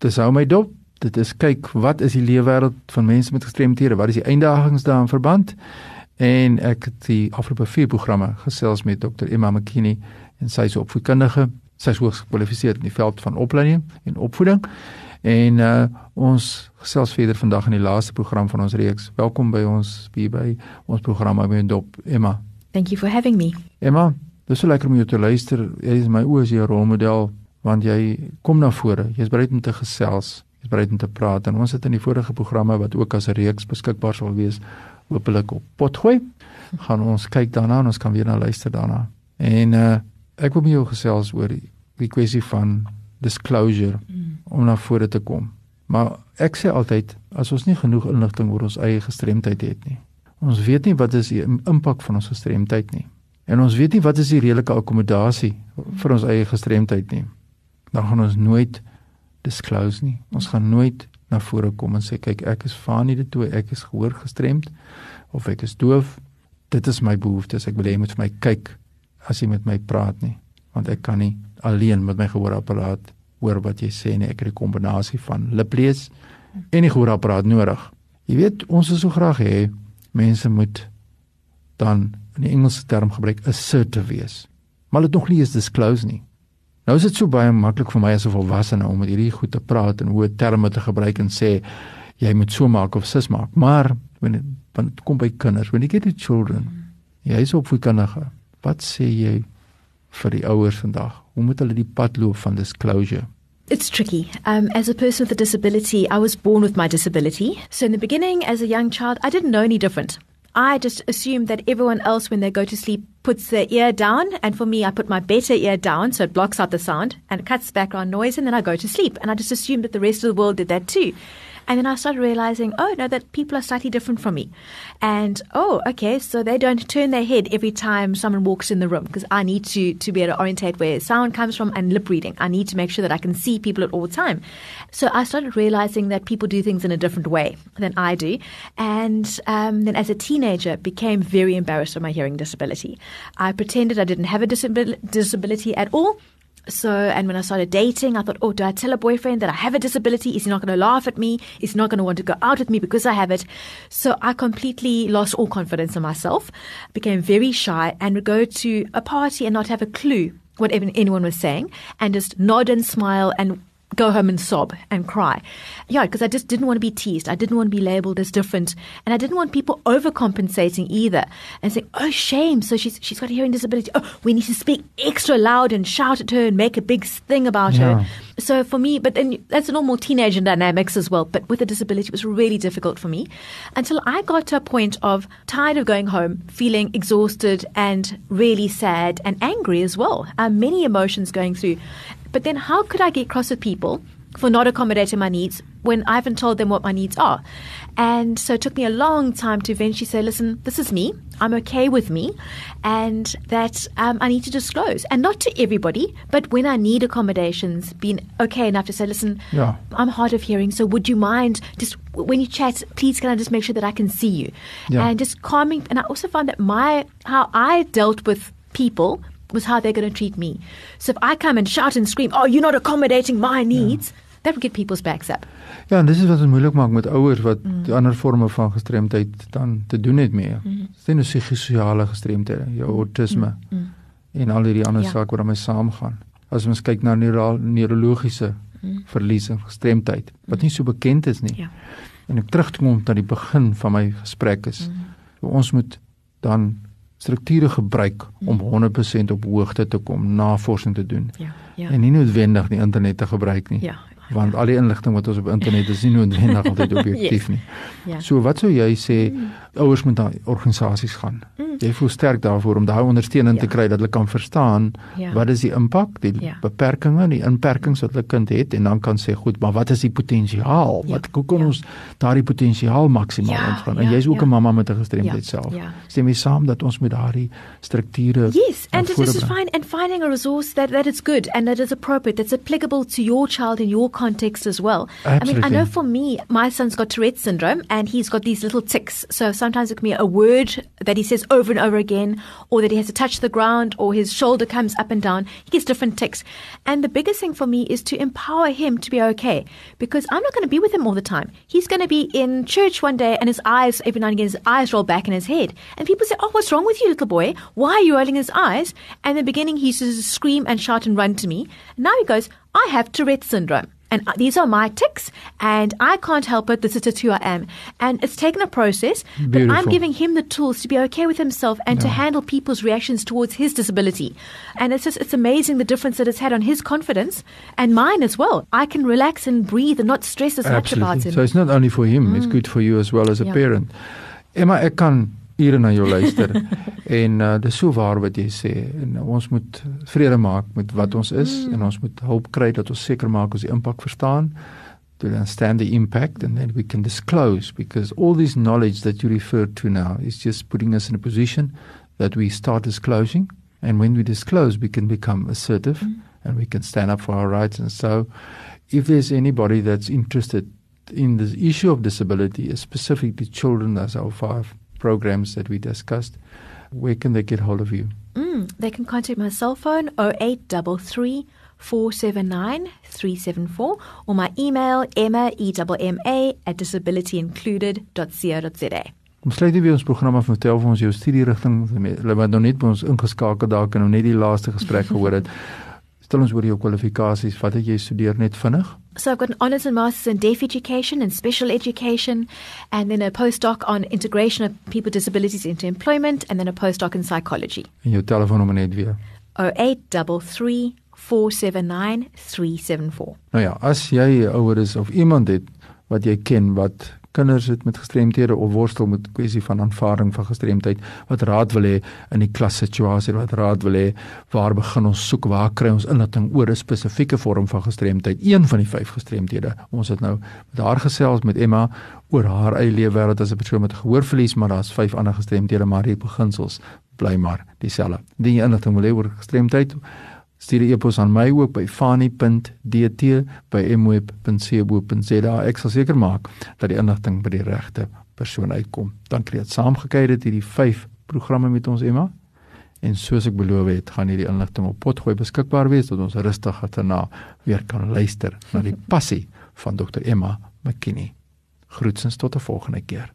Dis hou my dop. Dit is kyk wat is die leefwêreld van mense met gestremthede? Wat is die uitdagings daarin verband? En ek het die afgelope vier programme gesels met Dr. Emma McKinney en sy is opvoedkundige. Sy is hoogs gekwalifiseerd in die veld van opleiding en opvoeding. En uh ons gesels verder vandag in die laaste program van ons reeks. Welkom by ons hier by ons program by Dop Emma. Thank you for having me. Emma, dis so lekker om jou te luister. Jy is my oë as jou rolmodel want jy kom na vore. Jy's bereid om te gesels. Jy's bereid om te praat. En ons het in die vorige programme wat ook as 'n reeks beskikbaar sal wees, hopelik op potgooi, gaan ons kyk daarna en ons kan weer na luister daarna. En uh ek wil met jou gesels oor die, die kwessie van disclosure mm. om na vore te kom. Maar ek sê altyd as ons nie genoeg inligting oor ons eie gestremdheid het nie. Ons weet nie wat is die impak van ons gestremdheid nie. En ons weet nie wat is die redelike akkommodasie vir ons eie gestremdheid nie. Dan gaan ons nooit disclose nie. Ons gaan nooit na vore kom en sê kyk ek is Fanie de Tooy, ek is gehoor gestremd of ek is doof. Dit is my behoeftes. Ek wil hê jy moet vir my kyk as jy met my praat nie, want ek kan nie alleen met my gehoorapparaat hoor wat jy sê nie. Ek het 'n kombinasie van liplees en die gehoorapparaat nodig. Jy weet, ons wil so graag hê mense moet dan in die Engelse term gebruik assertive wees. Maar dit nog nie is disclose nie. Nou is dit so baie maklik vir my as 'n volwassene om met hierdie goed te praat en hoe terme te gebruik en sê jy moet so maak of sis maak. Maar wanneer dit kom by kinders, when you get to children, jy is opvoedkundige. Wat sê jy vir die ouers vandag? Hoe moet hulle die pad loop van disclosure? It's tricky. Um, as a person with a disability, I was born with my disability. So, in the beginning, as a young child, I didn't know any different. I just assumed that everyone else, when they go to sleep, puts their ear down. And for me, I put my better ear down so it blocks out the sound and it cuts background noise. And then I go to sleep. And I just assumed that the rest of the world did that too. And then I started realizing, oh, no, that people are slightly different from me. And, oh, okay, so they don't turn their head every time someone walks in the room because I need to, to be able to orientate where sound comes from and lip reading. I need to make sure that I can see people at all time. So I started realizing that people do things in a different way than I do. And um, then as a teenager, became very embarrassed of my hearing disability. I pretended I didn't have a disabil- disability at all so, and when I started dating, I thought, oh, do I tell a boyfriend that I have a disability? Is he not going to laugh at me? Is he not going to want to go out with me because I have it? So I completely lost all confidence in myself, became very shy, and would go to a party and not have a clue what anyone was saying, and just nod and smile and go home and sob and cry. Yeah, because I just didn't want to be teased. I didn't want to be labeled as different. And I didn't want people overcompensating either and saying, oh, shame. So she's, she's got a hearing disability. Oh, we need to speak extra loud and shout at her and make a big thing about yeah. her. So for me, but then that's a normal teenager dynamics as well. But with a disability, it was really difficult for me until I got to a point of tired of going home, feeling exhausted and really sad and angry as well. Um, many emotions going through. But then how could I get cross with people for not accommodating my needs when I haven't told them what my needs are? And so it took me a long time to eventually say, listen, this is me. I'm okay with me. And that um, I need to disclose. And not to everybody, but when I need accommodations, being okay enough to say, listen, yeah. I'm hard of hearing. So would you mind just when you chat, please can I just make sure that I can see you? Yeah. And just calming. And I also found that my, how I dealt with people was how they're going to treat me. So if I come and shout and scream, "Oh, you're not accommodating my needs," yeah. that would get people's backs up. Ja, en dis is wat dit moeilik maak met ouers wat mm. ander forme van gestremdheid dan te doen het mee. Mm. Dis nie sosiale gestremdhede, jou mm. autisme mm. Mm. en al die ander ja. sake wat daarmee saamgaan. As ons kyk na neuro neurologiese mm. verlies en gestremdheid wat nie so bekend is nie. Ja. En ek terugkom na die begin van my gesprek is mm. ons moet dan strukture gebruik om 100% mm. op hoogte te kom, navorsing te doen. Ja. Ja. En nie noodwendig die internet te gebruik nie. Ja. Want al die inligting wat ons op internet is nie noodwendig altyd objektief yes. nie. Ja. So wat sou jy sê mm. ouers moet na organisasies gaan? Mm jy voel sterk daarvoor om daai ondersteuning ja. te kry dat hulle kan verstaan ja. wat is die impak, die ja. beperkings en die inperkings wat hulle kind het en dan kan sê goed, maar wat is die potensiaal? Ja. Wat hoe kan ja. ons daardie potensiaal maksimaal ja. ontwikkel? En ja. jy's ook ja. 'n mamma met 'n gestremdheid ja. self. Ja. Stem jy saam dat ons met daardie strukture Yes, and it is fine and finding a resource that that it's good and that is appropriate that's applicable to your child in your context as well. Absolutely. I mean, I know for me, my son's got Tourette's syndrome and he's got these little ticks. So sometimes it can be a word that he says over and over again, or that he has to touch the ground, or his shoulder comes up and down. He gets different ticks. And the biggest thing for me is to empower him to be okay because I'm not going to be with him all the time. He's going to be in church one day and his eyes, every now and again, his eyes roll back in his head. And people say, Oh, what's wrong with you, little boy? Why are you rolling his eyes? And in the beginning, he used to scream and shout and run to me. And now he goes, I have Tourette's syndrome. And uh, these are my ticks, and I can't help it. This is just who I am. And it's taken a process, but I'm giving him the tools to be okay with himself and to handle people's reactions towards his disability. And it's just, it's amazing the difference that it's had on his confidence and mine as well. I can relax and breathe and not stress as much about Absolutely. him. So it's not only for him, mm. it's good for you as well as a Ja. parent. Emma, ek kan ure na jou luister en uh, dis so waar wat jy sê en uh, ons moet vrede maak met wat ons is mm. en ons moet hulp kry dat ons seker maak ons die impak verstaan to understand the impact and then we can disclose because all this knowledge that you referred to now is just putting us in a position that we start disclosing and when we disclose we can become assertive mm. and we can stand up for our rights and so if there's anybody that's interested in the issue of disability specifically children as our five programs that we discussed where can they get hold of you Mm, they can contact my cell phone 0833 479 374 or my email emma e-m-m-a at disabilityincluded.co.za. Ons sluit hier by ons program af met vertel vir ons jou studie rigting. Hulle wat nou net by ons ingeskakel daar kan nou net die laaste gesprek gehoor het. Stel ons oor jou kwalifikasies. Wat het jy studeer net vinnig? So I've got an honours and masters in deaf education and special education, and then a postdoc on integration of people with disabilities into employment, and then a postdoc in psychology. En jou telefoonnommer net weer. 0833 479 374. Nou ja, as jy ouer is of iemand het wat jy ken wat kinders het met gestremthede of worstel met kwessie van aanvaarding van gestremdheid wat raad wil hê in die klassituasie wat raad wil hê waar begin ons soek waar kry ons inligting oor 'n spesifieke vorm van gestremdheid een van die vyf gestremthede ons het nou met haar gesels met Emma oor haar eie lewe wêreld as 'n persoon met gehoorverlies maar daar's vyf ander gestremthede maar die beginsels bly maar dieselfde. Die inligting wil hê oor gestremdheid Stuur 'n e-pos aan my ook by fani.dt@mweb.co.za. Ek sal seker maak dat die inligting by die regte persoon uitkom. Dankie dat saamgekyk het hierdie 5 programme met ons Emma. En soos ek beloof het, gaan hierdie inligting op potgooi beskikbaar wees dat ons rustig daarna weer kan luister na die passie van Dr Emma McKinney. Groetens tot 'n volgende keer.